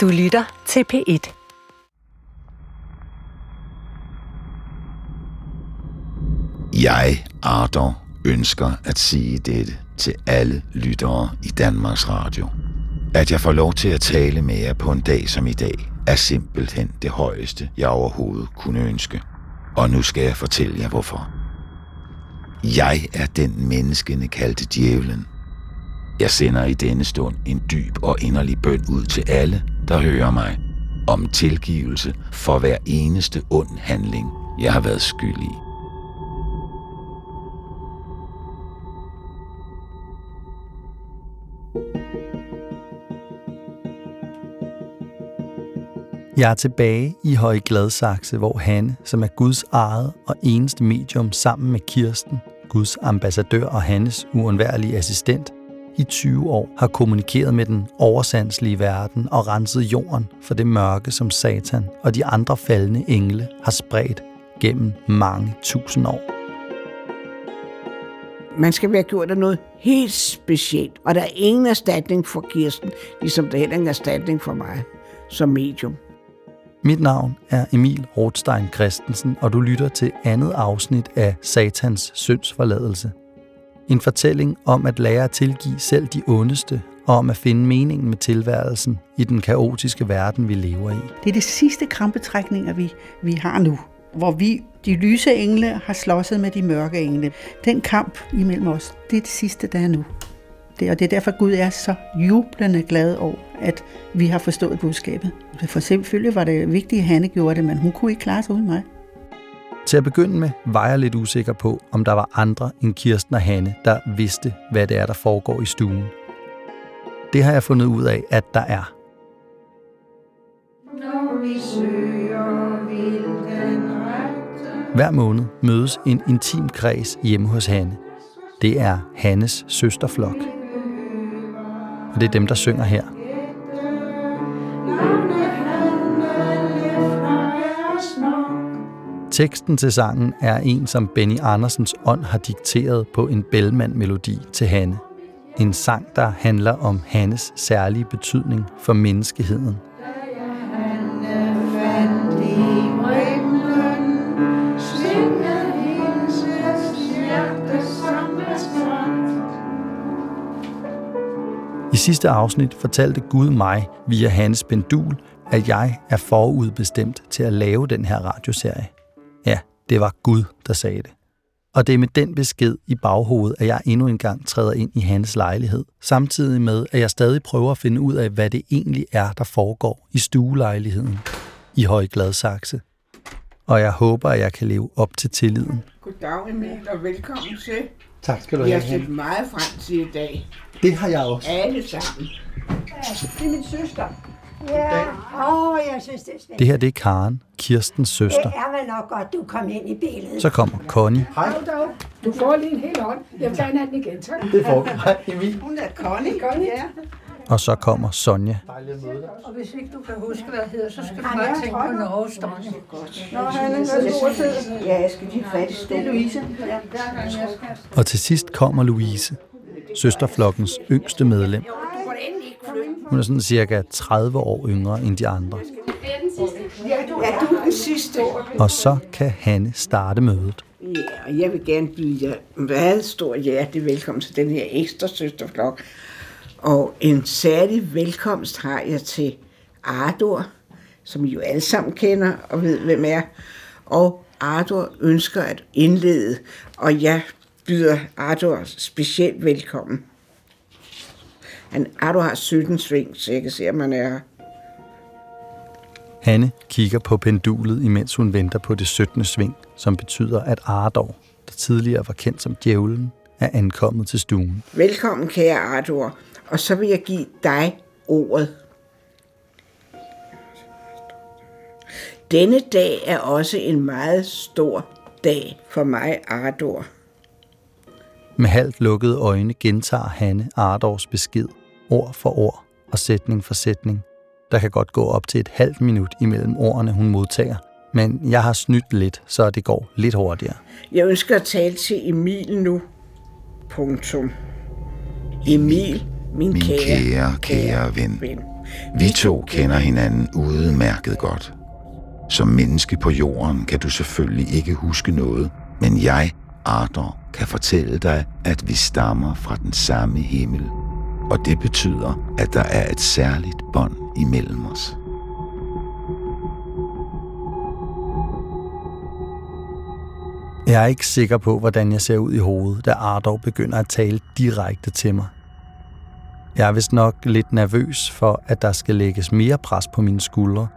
Du lytter til P1. Jeg, Ardor, ønsker at sige dette til alle lyttere i Danmarks Radio. At jeg får lov til at tale med jer på en dag som i dag, er simpelthen det højeste, jeg overhovedet kunne ønske. Og nu skal jeg fortælle jer hvorfor. Jeg er den menneskene kaldte djævlen. Jeg sender i denne stund en dyb og inderlig bøn ud til alle, der hører mig, om tilgivelse for hver eneste ond handling, jeg har været skyld i. Jeg er tilbage i Høje Gladsaxe, hvor Hanne, som er Guds eget og eneste medium sammen med Kirsten, Guds ambassadør og Hannes uundværlige assistent, i 20 år har kommunikeret med den oversandslige verden og renset jorden for det mørke, som Satan og de andre faldende engle har spredt gennem mange tusind år. Man skal være gjort af noget helt specielt, og der er ingen erstatning for Kirsten, ligesom der heller ingen erstatning for mig som medium. Mit navn er Emil Rothstein Christensen, og du lytter til andet afsnit af Satans syndsforladelse. En fortælling om at lære at tilgive selv de ondeste, og om at finde meningen med tilværelsen i den kaotiske verden, vi lever i. Det er det sidste krampetrækninger, vi, vi har nu, hvor vi, de lyse engle, har slåsset med de mørke engle. Den kamp imellem os, det er det sidste, der er nu. Det, og det er derfor, Gud er så jublende glad over, at vi har forstået budskabet. For selvfølgelig var det vigtigt, at Hanne gjorde det, men hun kunne ikke klare sig uden mig. Til at begynde med var jeg lidt usikker på, om der var andre end Kirsten og Hanne, der vidste, hvad det er, der foregår i stuen. Det har jeg fundet ud af, at der er. Hver måned mødes en intim kreds hjemme hos Hanne. Det er Hannes søsterflok. Og det er dem, der synger her. Teksten til sangen er en, som Benny Andersens ånd har dikteret på en Bellman-melodi til Hanne. En sang, der handler om Hannes særlige betydning for menneskeheden. I sidste afsnit fortalte Gud mig via Hannes pendul, at jeg er forudbestemt til at lave den her radioserie. Ja, det var Gud, der sagde det. Og det er med den besked i baghovedet, at jeg endnu en gang træder ind i hans lejlighed, samtidig med, at jeg stadig prøver at finde ud af, hvad det egentlig er, der foregår i stuelejligheden i Høje Gladsaxe. Og jeg håber, at jeg kan leve op til tilliden. Goddag Emil, og velkommen til. Tak skal du Jeg har set meget frem til i dag. Det har jeg også. Alle sammen. Det er min søster. Ja, åh, jeg synes, det er spændende. Det her det er Karen, Kirstens søster. Det er vel nok godt, du kom ind i billedet. Så kommer Connie. Hej. Du får lige en hel hånd. Jeg vil gerne have den igen, tak. Det får Hej, Emil. Hun er Connie. Connie. Ja. Og så kommer Sonja. Og hvis ikke du kan huske, hvad det hedder, så skal du bare tænke på Norges dronning. Nå, han er Ja, jeg skal lige fat i stolen. Det er Louise. Ja. Og til sidst kommer Louise, søsterflokkens yngste medlem. Hun er sådan cirka 30 år yngre end de andre. Ja, du er den sidste. Og så kan Hanne starte mødet. Ja, og jeg vil gerne byde jer meget stor hjertelig velkommen til den her ekstra søsterflok. Og en særlig velkomst har jeg til Ardor, som I jo alle sammen kender og ved, hvem er. Og Ardor ønsker at indlede, og jeg byder Ardor specielt velkommen. Han, Ardor har 17 sving, så jeg kan se, at man er. Hanne kigger på pendulet, imens hun venter på det 17. sving, som betyder, at Ardor, der tidligere var kendt som djævlen, er ankommet til stuen. Velkommen, kære Ardor. Og så vil jeg give dig ordet. Denne dag er også en meget stor dag for mig, Ardor. Med halvt lukkede øjne gentager Hanne Ardors besked, ord for ord og sætning for sætning. Der kan godt gå op til et halvt minut imellem ordene, hun modtager. Men jeg har snydt lidt, så det går lidt hurtigere. Jeg ønsker at tale til Emil nu. Punktum. Emil, Min, Min kære, kære ven. ven. Vi to kender hinanden udmærket godt. Som menneske på jorden kan du selvfølgelig ikke huske noget, men jeg, Arthur, kan fortælle dig, at vi stammer fra den samme himmel. Og det betyder, at der er et særligt bånd imellem os. Jeg er ikke sikker på, hvordan jeg ser ud i hovedet, da Ardov begynder at tale direkte til mig. Jeg er vist nok lidt nervøs for, at der skal lægges mere pres på mine skuldre,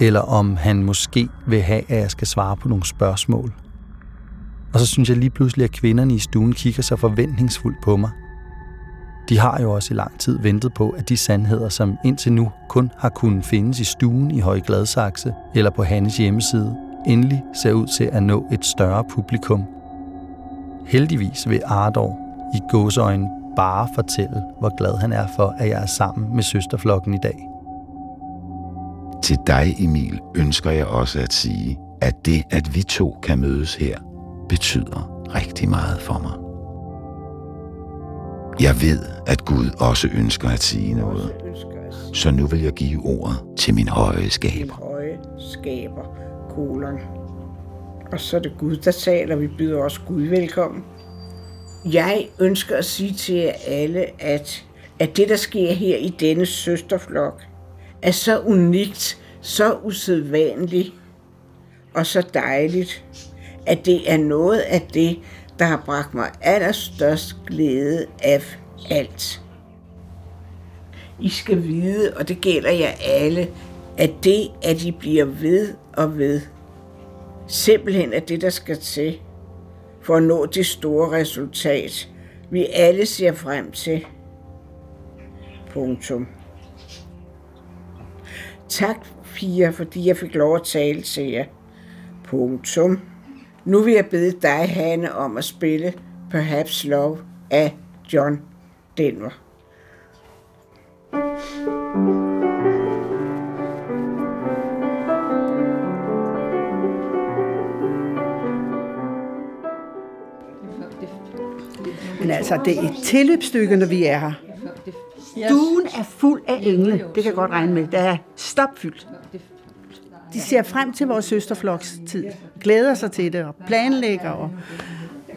eller om han måske vil have, at jeg skal svare på nogle spørgsmål. Og så synes jeg lige pludselig, at kvinderne i stuen kigger så forventningsfuldt på mig. De har jo også i lang tid ventet på, at de sandheder, som indtil nu kun har kunnet findes i stuen i Høje Gladsaxe eller på Hannes hjemmeside, endelig ser ud til at nå et større publikum. Heldigvis vil Ardor i gåseøjne bare fortælle, hvor glad han er for, at jeg er sammen med søsterflokken i dag. Til dig, Emil, ønsker jeg også at sige, at det, at vi to kan mødes her, betyder rigtig meget for mig. Jeg ved, at Gud også ønsker at sige noget, så nu vil jeg give ordet til min høje min skaber. høje skaber, kolon. Og så er det Gud, der taler. Vi byder også Gud velkommen. Jeg ønsker at sige til jer alle, at, at det, der sker her i denne søsterflok, er så unikt, så usædvanligt og så dejligt, at det er noget af det, der har bragt mig allerstørst glæde af alt. I skal vide, og det gælder jer alle, at det, at I bliver ved og ved, simpelthen er det, der skal til for at nå det store resultat, vi alle ser frem til. Punktum. Tak, Pia, fordi jeg fik lov at tale til jer. Punktum. Nu vil jeg bede dig, Hanne, om at spille Perhaps Love af John Denver. Men altså, det er et tilløbsstykke, når vi er her. Duen er fuld af engle. Det kan jeg godt regne med. Det er stopfyldt. De ser frem til vores søsterfloks tid. Glæder sig til det og planlægger. Og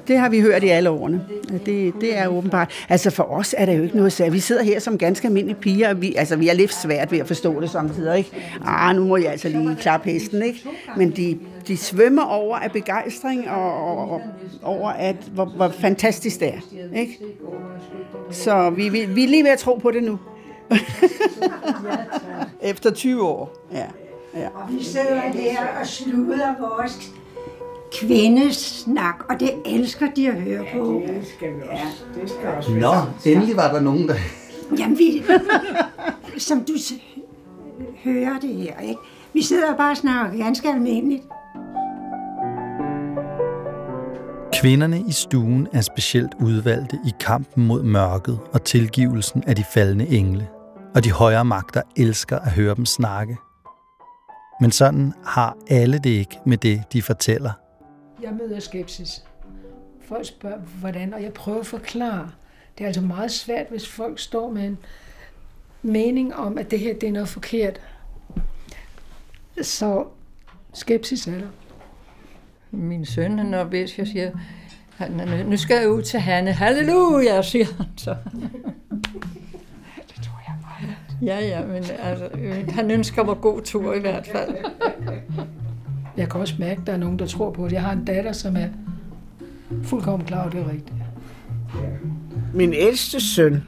det har vi hørt i alle årene. Det, det er åbenbart. Altså for os er det jo ikke noget særligt. Vi sidder her som ganske almindelige piger. og Vi, altså vi er lidt svært ved at forstå det samtidig. Ikke? Ah, nu må jeg altså lige klappe hesten. Ikke? Men de, de svømmer over af begejstring og, og, og over, at, hvor, hvor fantastisk det er. Ikke? Så vi, vi, vi er lige ved at tro på det nu. Efter 20 år. Ja. Ja. Og vi sidder her og sluder vores kvindesnak, og det elsker de at høre på. Det skal vi også. Det skal også. Nå, endelig var der nogen, der... Jamen, vi, som du hører det her, ikke? Vi sidder bare og snakker ganske almindeligt. Kvinderne i stuen er specielt udvalgte i kampen mod mørket og tilgivelsen af de faldende engle, og de højere magter elsker at høre dem snakke. Men sådan har alle det ikke med det, de fortæller. Jeg møder skepsis. Folk spørger, hvordan, og jeg prøver at forklare. Det er altså meget svært, hvis folk står med en mening om, at det her det er noget forkert. Så skepsis er der. Min søn, når hvis jeg siger, han, nu skal jeg ud til Hanne. Halleluja, siger han så. Ja, ja, men altså, øh, han ønsker mig god tur i hvert fald. Jeg kan også mærke, at der er nogen, der tror på det. Jeg har en datter, som er fuldkommen klar, over, det er rigtigt. Min ældste søn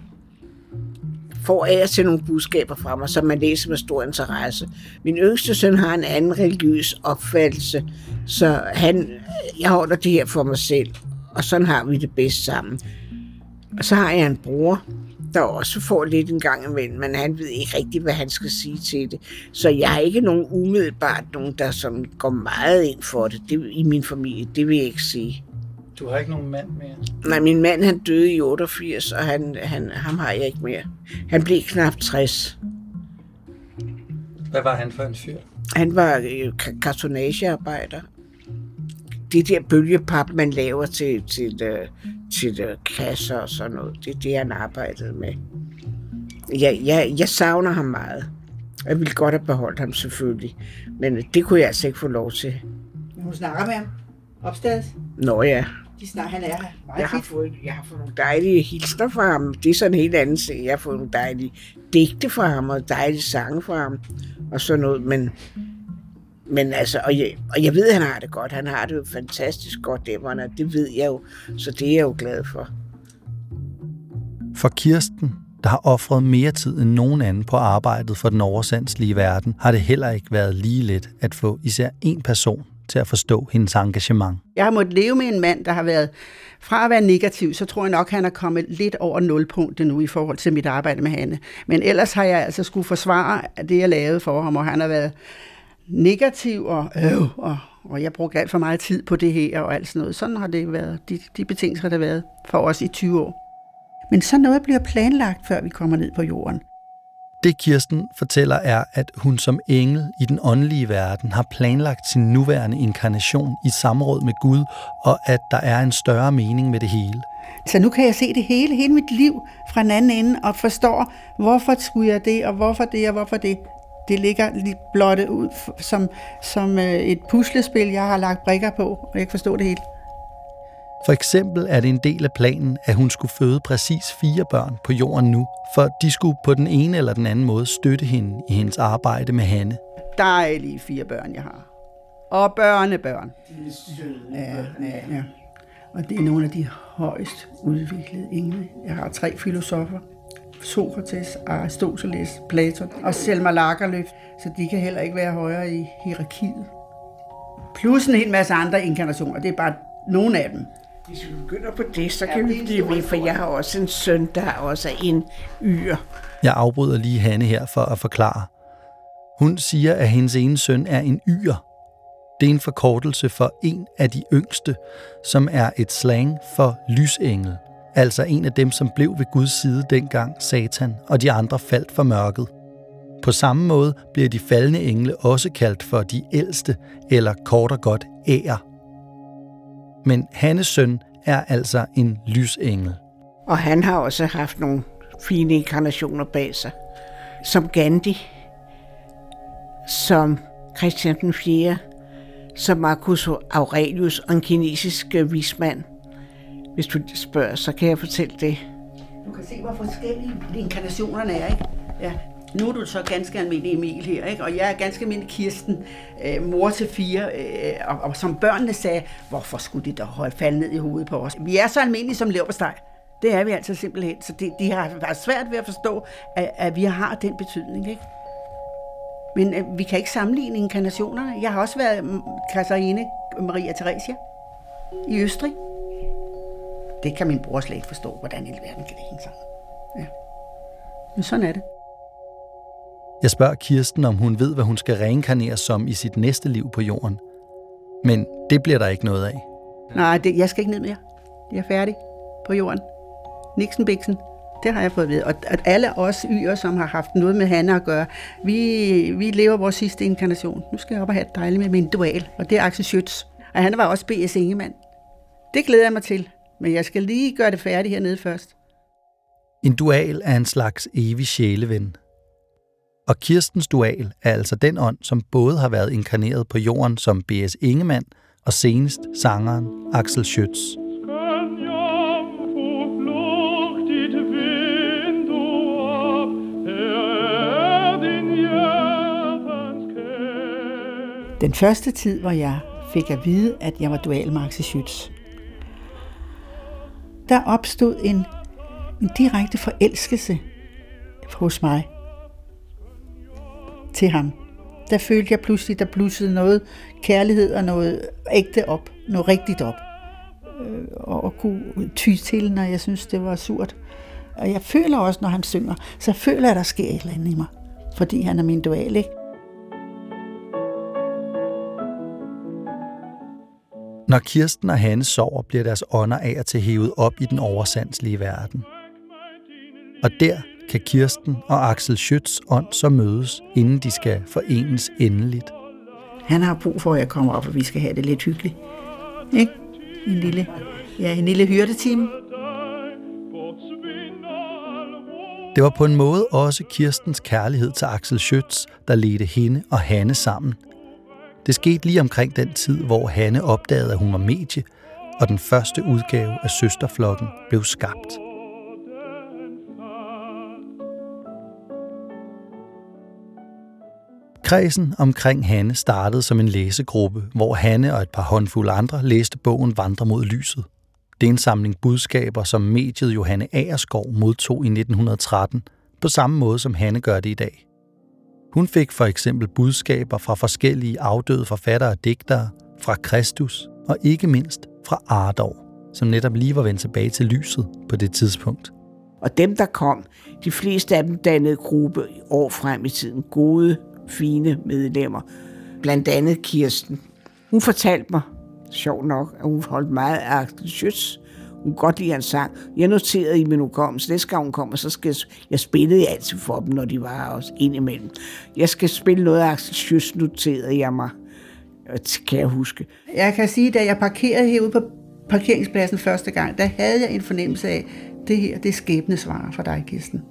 får af og til nogle budskaber fra mig, som man læser med stor interesse. Min yngste søn har en anden religiøs opfattelse, så han, jeg holder det her for mig selv, og sådan har vi det bedst sammen. Og så har jeg en bror, der også får lidt en gang imellem, men han ved ikke rigtigt, hvad han skal sige til det. Så jeg har ikke nogen umiddelbart nogen, der sådan går meget ind for det, det i min familie. Det vil jeg ikke sige. Du har ikke nogen mand mere? Nej, min mand han døde i 88, og han, han, ham har jeg ikke mere. Han blev knap 60. Hvad var han for en fyr? Han var øh, ka- kartonagearbejder. Det der bølgepap, man laver til, til, øh, til øh, kasser og sådan noget, det er det, han arbejdede med. jeg, jeg, jeg savner ham meget. Jeg ville godt have beholdt ham selvfølgelig, men det kunne jeg altså ikke få lov til. Hun snakker med ham opstades. Nå ja, De snakker, han er her. Meget jeg har, fået, jeg har fået nogle dejlige hilsner fra ham. Det er sådan en helt anden sag. Jeg har fået nogle dejlige digte fra ham, og dejlige sange fra ham, og sådan noget. Men, men altså, og jeg, og jeg ved, at han har det godt. Han har det jo fantastisk godt, Dæmmerne. Det ved jeg jo, så det er jeg jo glad for. For Kirsten, der har offret mere tid end nogen anden på arbejdet for den oversandslige verden, har det heller ikke været lige let at få især en person til at forstå hendes engagement. Jeg har måttet leve med en mand, der har været fra at være negativ, så tror jeg nok, han er kommet lidt over nulpunktet nu i forhold til mit arbejde med Hanne. Men ellers har jeg altså skulle forsvare det, jeg lavede for ham, og han har været negativ, og, øh, og, og jeg brugte alt for meget tid på det her og alt sådan noget. Sådan har det været, de, de betingelser har det været for os i 20 år. Men sådan noget bliver planlagt, før vi kommer ned på jorden. Det Kirsten fortæller er, at hun som engel i den åndelige verden har planlagt sin nuværende inkarnation i samråd med Gud, og at der er en større mening med det hele. Så nu kan jeg se det hele, hele mit liv fra den anden ende, og forstår, hvorfor skulle jeg det, og hvorfor det, og hvorfor det. Det ligger lige blottet ud som, som øh, et puslespil, jeg har lagt brikker på, og jeg kan forstå det hele. For eksempel er det en del af planen, at hun skulle føde præcis fire børn på jorden nu, for de skulle på den ene eller den anden måde støtte hende i hendes arbejde med Hanne. Dejlige fire børn, jeg har. Og børnebørn. Ja, ja, ja. Og det er nogle af de højst udviklede engle. Jeg har tre filosofer. Sokrates, Aristoteles, Platon og Selma Lagerlöf, så de kan heller ikke være højere i hierarkiet. Plus en hel masse andre inkarnationer, det er bare nogle af dem. Hvis vi begynder på det, så Ja, kan det vi blive ved, for jeg har også en søn, der også er en yr. Jeg afbryder lige Hanne her for at forklare. Hun siger, at hendes ene søn er en yr. Det er en forkortelse for en af de yngste, som er et slang for lysengel. Altså en af dem, som blev ved Guds side dengang Satan og de andre faldt for mørket. På samme måde bliver de faldende engle også kaldt for de ældste, eller kort og godt æger. Men Hannes søn er altså en lysengel. Og han har også haft nogle fine inkarnationer bag sig. Som Gandhi, som Christian den 4., som Marcus Aurelius og en kinesisk vismand. Hvis du spørger, så kan jeg fortælle det. Du kan se, hvor forskellige inkarnationerne er, ikke? Ja. Nu er du så ganske almindelig Emil her, ikke? og jeg er ganske almindelig Kirsten, øh, mor til fire, øh, og, og som børnene sagde, hvorfor skulle de da holde falde ned i hovedet på os? Vi er så almindelige som leverpostej. Det er vi altså simpelthen. Så det, de har været svært ved at forstå, at, at vi har den betydning. Ikke? Men øh, vi kan ikke sammenligne inkarnationerne. Jeg har også været mm, Katarine Maria Theresia i Østrig. Det kan min bror slet ikke forstå, hvordan i verden kan det hænge sammen. Ja. Men sådan er det. Jeg spørger Kirsten, om hun ved, hvad hun skal reinkarneres som i sit næste liv på jorden. Men det bliver der ikke noget af. Nej, det, jeg skal ikke ned mere. Jeg er færdig på jorden. Nixon Bixen. Det har jeg fået at vide. Og at alle os yer, som har haft noget med Hanna at gøre, vi, vi lever vores sidste inkarnation. Nu skal jeg op og have det dejligt med min dual, og det er Axel Schütz. Og han var også B.S. Ingemann. Det glæder jeg mig til, men jeg skal lige gøre det færdigt hernede først. En dual er en slags evig sjæleven. Og Kirstens dual er altså den ånd, som både har været inkarneret på jorden som B.S. Ingemann og senest sangeren Axel Schütz. Den første tid, hvor jeg fik at vide, at jeg var dual med Axel Schütz, der opstod en, en direkte forelskelse hos mig til ham. Der følte jeg pludselig, der blussede noget kærlighed og noget ægte op, noget rigtigt op. Øh, og, og kunne ty til, når jeg synes, det var surt. Og jeg føler også, når han synger, så føler jeg, at der sker et eller andet i mig. Fordi han er min dual, ikke? Når Kirsten og Hanne sover, bliver deres ånder af og til hævet op i den oversandslige verden. Og der kan Kirsten og Axel Schütz ånd så mødes, inden de skal forenes endeligt. Han har brug for, at jeg kommer op, og vi skal have det lidt hyggeligt. Ikke? En lille, ja, en lille hyrdetime. Det var på en måde også Kirstens kærlighed til Axel Schøtz, der ledte hende og Hanne sammen. Det skete lige omkring den tid, hvor Hanne opdagede, at hun var medie, og den første udgave af Søsterflokken blev skabt. Kredsen omkring Hanne startede som en læsegruppe, hvor Hanne og et par håndfulde andre læste bogen Vandre mod lyset. Det er en samling budskaber, som mediet Johanne Agerskov modtog i 1913, på samme måde som Hanne gør det i dag. Hun fik for eksempel budskaber fra forskellige afdøde forfattere og digtere, fra Kristus og ikke mindst fra Ardor, som netop lige var vendt tilbage til lyset på det tidspunkt. Og dem, der kom, de fleste af dem dannede gruppe år frem i tiden. Gode, fine medlemmer. Blandt andet Kirsten. Hun fortalte mig, sjov nok, at hun holdt meget af Axel Schütz. Hun godt lide hans sang. Jeg noterede i min hukommelse, næste gang hun kommer, så skal jeg, jeg spillede altid for dem, når de var også indimellem. Jeg skal spille noget af Axel Schütz, noterede jeg mig. Kan jeg huske. Jeg kan sige, da jeg parkerede herude på parkeringspladsen første gang, der havde jeg en fornemmelse af, det her, det er skæbnesvar for dig, Kirsten.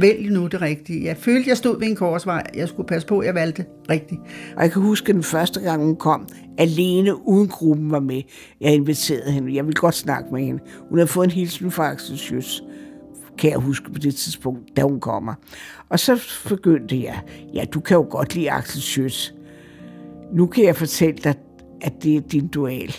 Vælg nu det rigtige. Jeg følte, jeg stod ved en korsvej. Jeg skulle passe på, at jeg valgte rigtigt. Og jeg kan huske, den første gang hun kom, alene uden gruppen var med. Jeg inviterede hende. Jeg ville godt snakke med hende. Hun havde fået en hilsen fra Axel kan jeg huske på det tidspunkt, da hun kommer. Og så begyndte jeg, ja, du kan jo godt lide Axel Schütz. Nu kan jeg fortælle dig, at det er din dual.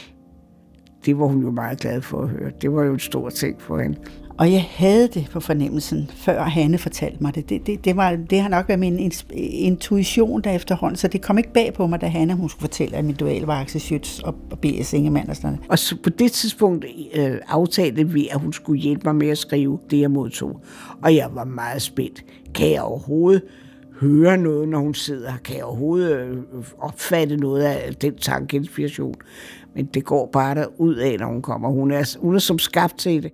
Det var hun jo meget glad for at høre. Det var jo en stor ting for hende. Og jeg havde det på fornemmelsen, før Hanne fortalte mig det. Det, det, det, var, det har nok været min intuition der efterhånden, så det kom ikke bag på mig, da Hanne hun skulle fortælle, at min dual var Axel Schütz og, og B.S. Ingemann og sådan noget. Og så på det tidspunkt øh, aftalte vi, at hun skulle hjælpe mig med at skrive det, jeg modtog. Og jeg var meget spændt. Kan jeg overhovedet høre noget, når hun sidder? Kan jeg overhovedet øh, opfatte noget af den tankeinspiration? Men det går bare der ud af, når hun kommer. Hun er, hun er som skabt til det.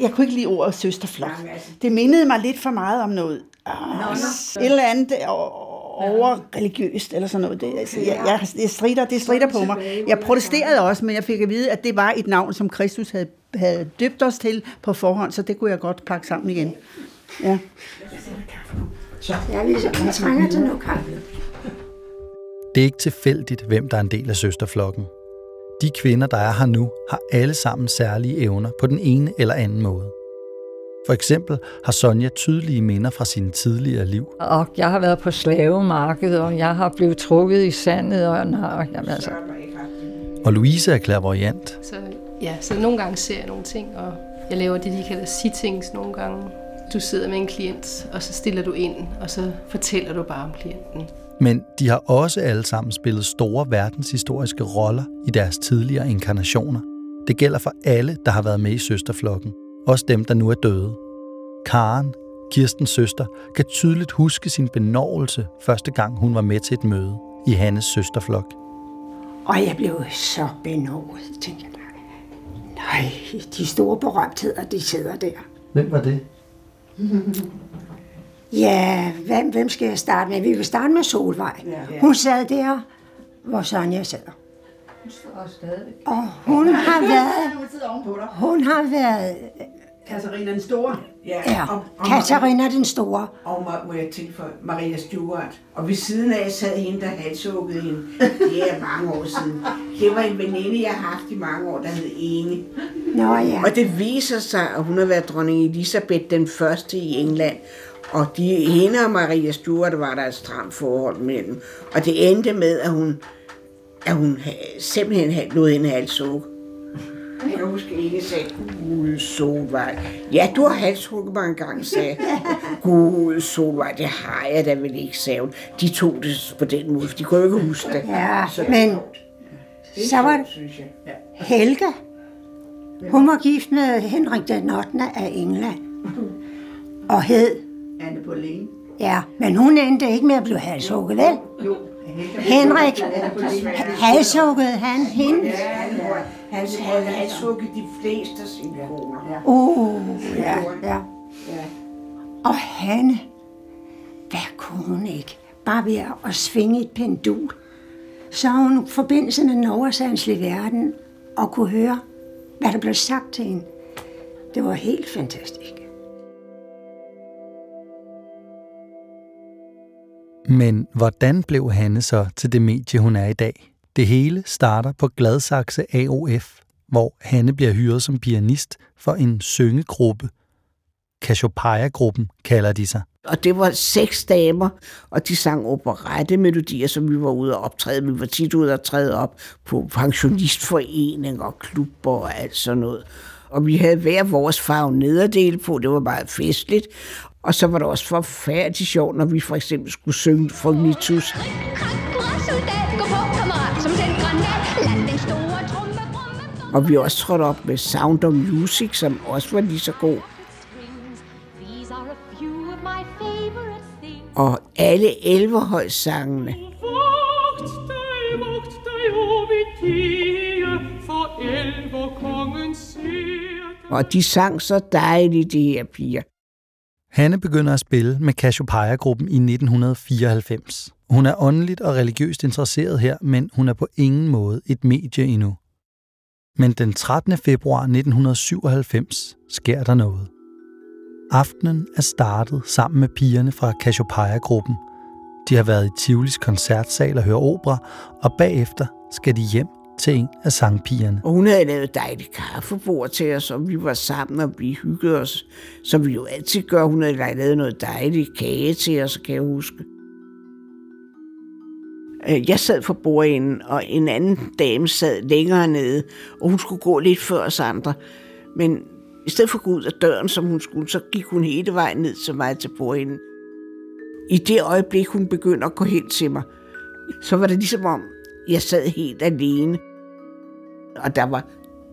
Jeg kunne ikke lide ordet søsterflok. Det mindede mig lidt for meget om noget. Oh, et eller andet over religiøst eller sådan noget. Det, altså, jeg, jeg, det, strider, det strider på mig. Jeg protesterede også, men jeg fik at vide, at det var et navn, som Kristus havde, havde døbt os til på forhånd, så det kunne jeg godt pakke sammen igen. Ja. Så jeg, jeg trænger til noget kaffe. Det er ikke tilfældigt, hvem der er en del af søsterflokken. De kvinder, der er her nu, har alle sammen særlige evner på den ene eller anden måde. For eksempel har Sonja tydelige minder fra sine tidligere liv. Og jeg har været på slavemarkedet, og jeg har blevet trukket i sandet. Og, og, jamen, altså. og Louise er klærvoyant. Så, ja, så nogle gange ser jeg nogle ting, og jeg laver det, de kalder sittings nogle gange. Du sidder med en klient, og så stiller du ind, og så fortæller du bare om klienten. Men de har også alle sammen spillet store verdenshistoriske roller i deres tidligere inkarnationer. Det gælder for alle, der har været med i søsterflokken. Også dem, der nu er døde. Karen, Kirstens søster, kan tydeligt huske sin benovelse første gang, hun var med til et møde i Hannes søsterflok. Og jeg blev så benovet, tænkte jeg. Nej, de store berømtheder, de sidder der. Hvem var det? Ja, hvem, hvem skal jeg starte med? Vi vil starte med Solvej. Ja. Hun sad der, hvor Sonja sad. Hun står stadig. Og hun har været... Hun har været... Katarina den Store. Ja, Katarina den Store. Og må, må jeg tilføje, Maria Stewart. Og ved siden af sad hende, der halshuggede hende. Det er mange år siden. Det var en veninde, jeg har haft i mange år, der hed Inge. Nå ja. Og det viser sig, at hun har været dronning Elisabeth den første i England. Og de, hende og Maria Stuart var der et stramt forhold mellem. Og det endte med, at hun, at hun simpelthen havde noget hende halshug. Jeg kan huske ikke sagde, Gud, Solvej. Ja, du har halshugget mig en gang, sagde Gud, Solvej, det har jeg da vel ikke, sagde hun. De tog det på den måde, for de kunne ikke huske det. Ja, men så var det Helga. Hun var gift med Henrik den 8. af England. Og hed Anne Boleyn. Ja, men hun endte ikke med at blive halshugget, vel? Jo. Henrik, halshuggede han hende? Ja, han havde halshugget de fleste af sine koner. Uh, ja, ja. Og Hanne, hvad kunne hun ikke? Bare ved at svinge et pendul. Så hun forbindelse med den oversandslige verden og kunne høre, hvad der blev sagt til hende. Det var helt fantastisk. Men hvordan blev Hanne så til det medie, hun er i dag? Det hele starter på Gladsaxe AOF, hvor Hanne bliver hyret som pianist for en syngegruppe. Cassiopeia-gruppen kalder de sig. Og det var seks damer, og de sang operette melodier, som vi var ude og optræde. Vi var tit ude og træde op på pensionistforeninger og klubber og alt sådan noget. Og vi havde hver vores farve nederdel på, det var meget festligt. Og så var det også forfærdeligt sjovt, når vi for eksempel skulle synge Fognitus. Og vi også trådte op med Sound of Music, som også var lige så god. Og alle elverhøjsangene. Vogt Og de sang så dejligt, de her piger. Hanne begynder at spille med Cassiopeia-gruppen i 1994. Hun er åndeligt og religiøst interesseret her, men hun er på ingen måde et medie endnu. Men den 13. februar 1997 sker der noget. Aftenen er startet sammen med pigerne fra Cassiopeia-gruppen. De har været i Tivolis koncertsal og høre opera, og bagefter skal de hjem til en af sangpigerne. Og hun havde lavet dejligt kaffebord til os, og vi var sammen, og vi hyggede os, som vi jo altid gør. Hun havde lavet noget dejligt kage til os, kan jeg huske. Øh, jeg sad for bordenden, og en anden dame sad længere nede, og hun skulle gå lidt før os andre. Men i stedet for at gå ud af døren, som hun skulle, så gik hun hele vejen ned til mig til bordenden. I det øjeblik, hun begyndte at gå hen til mig, så var det ligesom om, jeg sad helt alene. Og der var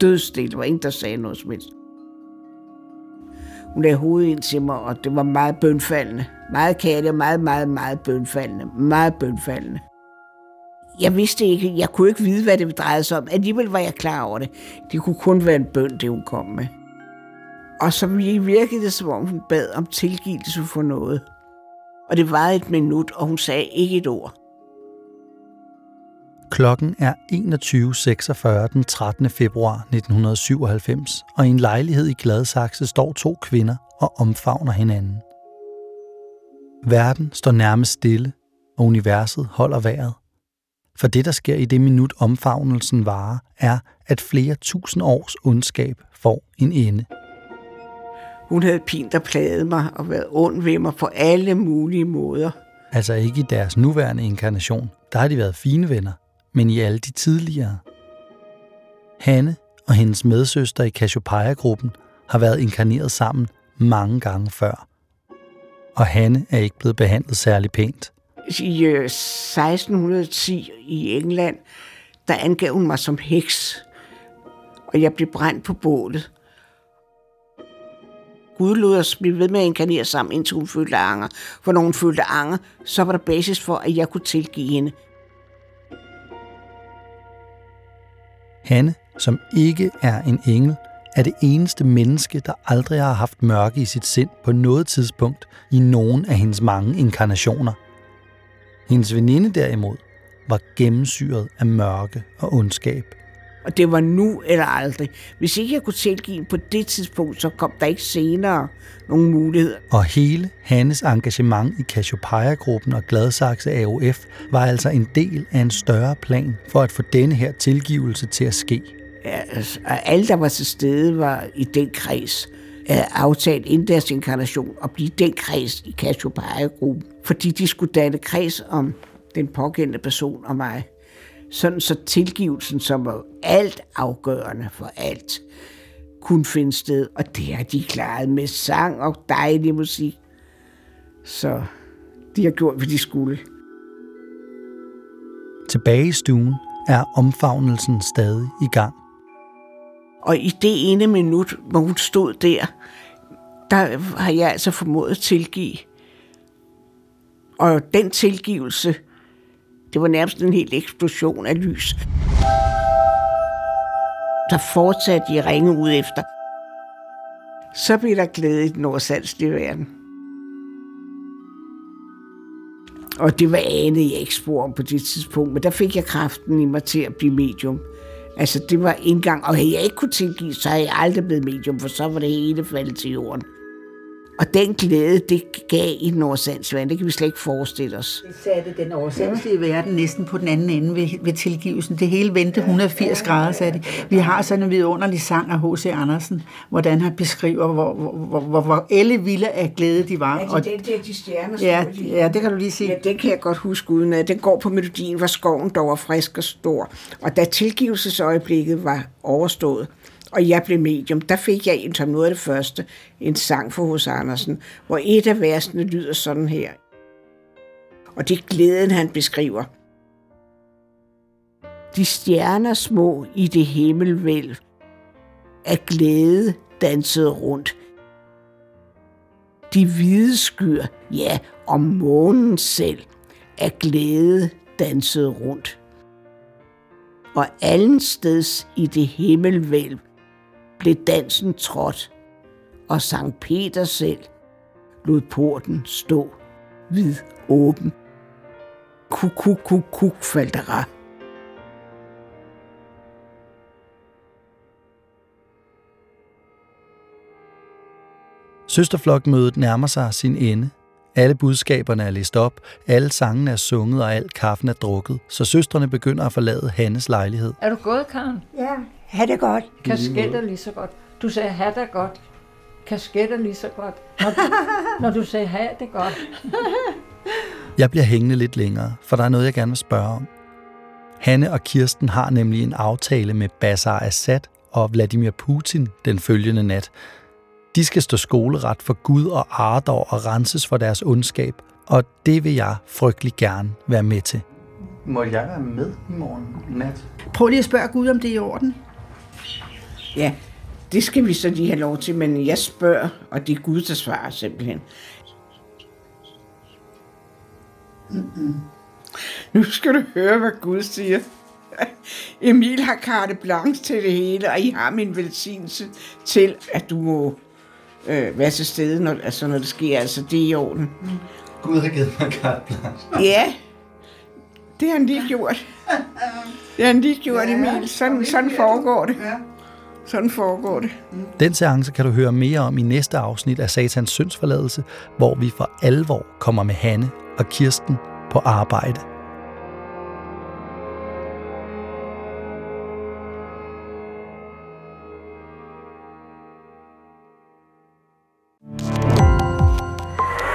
dødstil. Der var ingen, der sagde noget som helst. Hun lagde hovedet ind til mig, og det var meget bønfaldende. Meget kærligt, meget, meget, meget bønfaldende. Meget bønfaldende. Jeg vidste ikke, jeg kunne ikke vide, hvad det drejede sig om. Alligevel var jeg klar over det. Det kunne kun være en bøn, det hun kom med. Og så virkede det, som om hun bad om tilgivelse for noget. Og det var et minut, og hun sagde ikke et ord. Klokken er 21.46 den 13. februar 1997, og i en lejlighed i Gladsaxe står to kvinder og omfavner hinanden. Verden står nærmest stille, og universet holder vejret. For det, der sker i det minut omfavnelsen varer, er, at flere tusind års ondskab får en ende. Hun havde pint og plaget mig og været ond ved mig på alle mulige måder. Altså ikke i deres nuværende inkarnation, der har de været fine venner, men i alle de tidligere. Hanne og hendes medsøster i Cassiopeia-gruppen har været inkarneret sammen mange gange før. Og Hanne er ikke blevet behandlet særlig pænt. I øh, 1610 i England, der angav hun mig som heks, og jeg blev brændt på bålet. Gud lod os blive ved med at inkarnere sammen, indtil hun følte anger. For når hun følte anger, så var der basis for, at jeg kunne tilgive hende. Hanne, som ikke er en engel, er det eneste menneske, der aldrig har haft mørke i sit sind på noget tidspunkt i nogen af hendes mange inkarnationer. Hendes veninde derimod var gennemsyret af mørke og ondskab. Og det var nu eller aldrig. Hvis ikke jeg kunne tilgive på det tidspunkt, så kom der ikke senere nogen muligheder. Og hele Hannes engagement i Cassiopeia-gruppen og Gladsaxe AOF var altså en del af en større plan for at få denne her tilgivelse til at ske. Ja, altså, alle, der var til stede, var i den kreds aftalt inden deres inkarnation at blive den kreds i Cassiopeia-gruppen. Fordi de skulle danne kreds om den pågældende person og mig. Sådan så tilgivelsen, som var alt afgørende for alt, kunne finde sted. Og det har de klaret med sang og dejlig musik. Så de har gjort, hvad de skulle. Tilbage i stuen er omfavnelsen stadig i gang. Og i det ene minut, hvor hun stod der, der har jeg altså formået at tilgive. Og den tilgivelse, det var nærmest en helt eksplosion af lys. Der fortsatte de at ringe ud efter. Så blev der glæde i den nordsalslige verden. Og det var anede jeg ikke spor om på det tidspunkt, men der fik jeg kraften i mig til at blive medium. Altså, det var indgang, og havde jeg ikke kunne tilgive, så havde jeg aldrig blevet medium, for så var det hele faldet til jorden. Og den glæde, det gav i Nordsandsvand, det kan vi slet ikke forestille os. Det satte den oversandslige verden næsten på den anden ende ved, ved tilgivelsen. Det hele vendte 180 grader, sagde de. Vi har sådan en vidunderlig sang af H.C. Andersen, hvordan han beskriver, hvor, hvor, hvor, hvor elle vilde af glæde de var. Ja, Og, den der, de stjerner, ja, ja, det kan du lige sige. Ja, den kan jeg godt huske uden at Den går på melodien, hvor skoven dog var frisk og stor. Og da tilgivelsesøjeblikket var overstået, og jeg blev medium, der fik jeg en som noget af det første, en sang for hos Andersen, hvor et af versene lyder sådan her. Og det er glæden, han beskriver. De stjerner små i det himmelvælv af glæde dansede rundt. De hvide skyer, ja, om månen selv, af glæde dansede rundt. Og allensteds i det himmelvælv blev dansen trådt, og Sankt Peter selv lod porten stå vid åben. Kuk, kuk, kuk, kuk, faltera. Søsterflokmødet nærmer sig sin ende. Alle budskaberne er læst op, alle sangene er sunget og al kaffen er drukket, så søstrene begynder at forlade Hannes lejlighed. Er du gået, Karen? Ja, ha' det godt. Kasketter lige så godt. Du sagde, ha' det godt. Kasketter lige så godt. Når du, når du sagde, ha' det godt. Jeg bliver hængende lidt længere, for der er noget, jeg gerne vil spørge om. Hanne og Kirsten har nemlig en aftale med Bashar Assad og Vladimir Putin den følgende nat. De skal stå skoleret for Gud og Ardor og renses for deres ondskab, og det vil jeg frygtelig gerne være med til. Må jeg være med i morgen nat? Prøv lige at spørge Gud, om det er i orden. Ja, det skal vi så lige have lov til, men jeg spørger, og det er Gud, der svarer simpelthen. Mm-mm. Nu skal du høre, hvad Gud siger. Emil har carte blanche til det hele, og I har min velsignelse til, at du må øh, være til stede, når, altså, når det sker. Altså, det er i orden. Gud har givet mig carte. Ja, det har han lige gjort. Det har han lige gjort, Emil. Sådan, sådan foregår det. Sådan foregår det. Den seance kan du høre mere om i næste afsnit af Satans syndsforladelse, hvor vi for alvor kommer med Hanne og Kirsten på arbejde.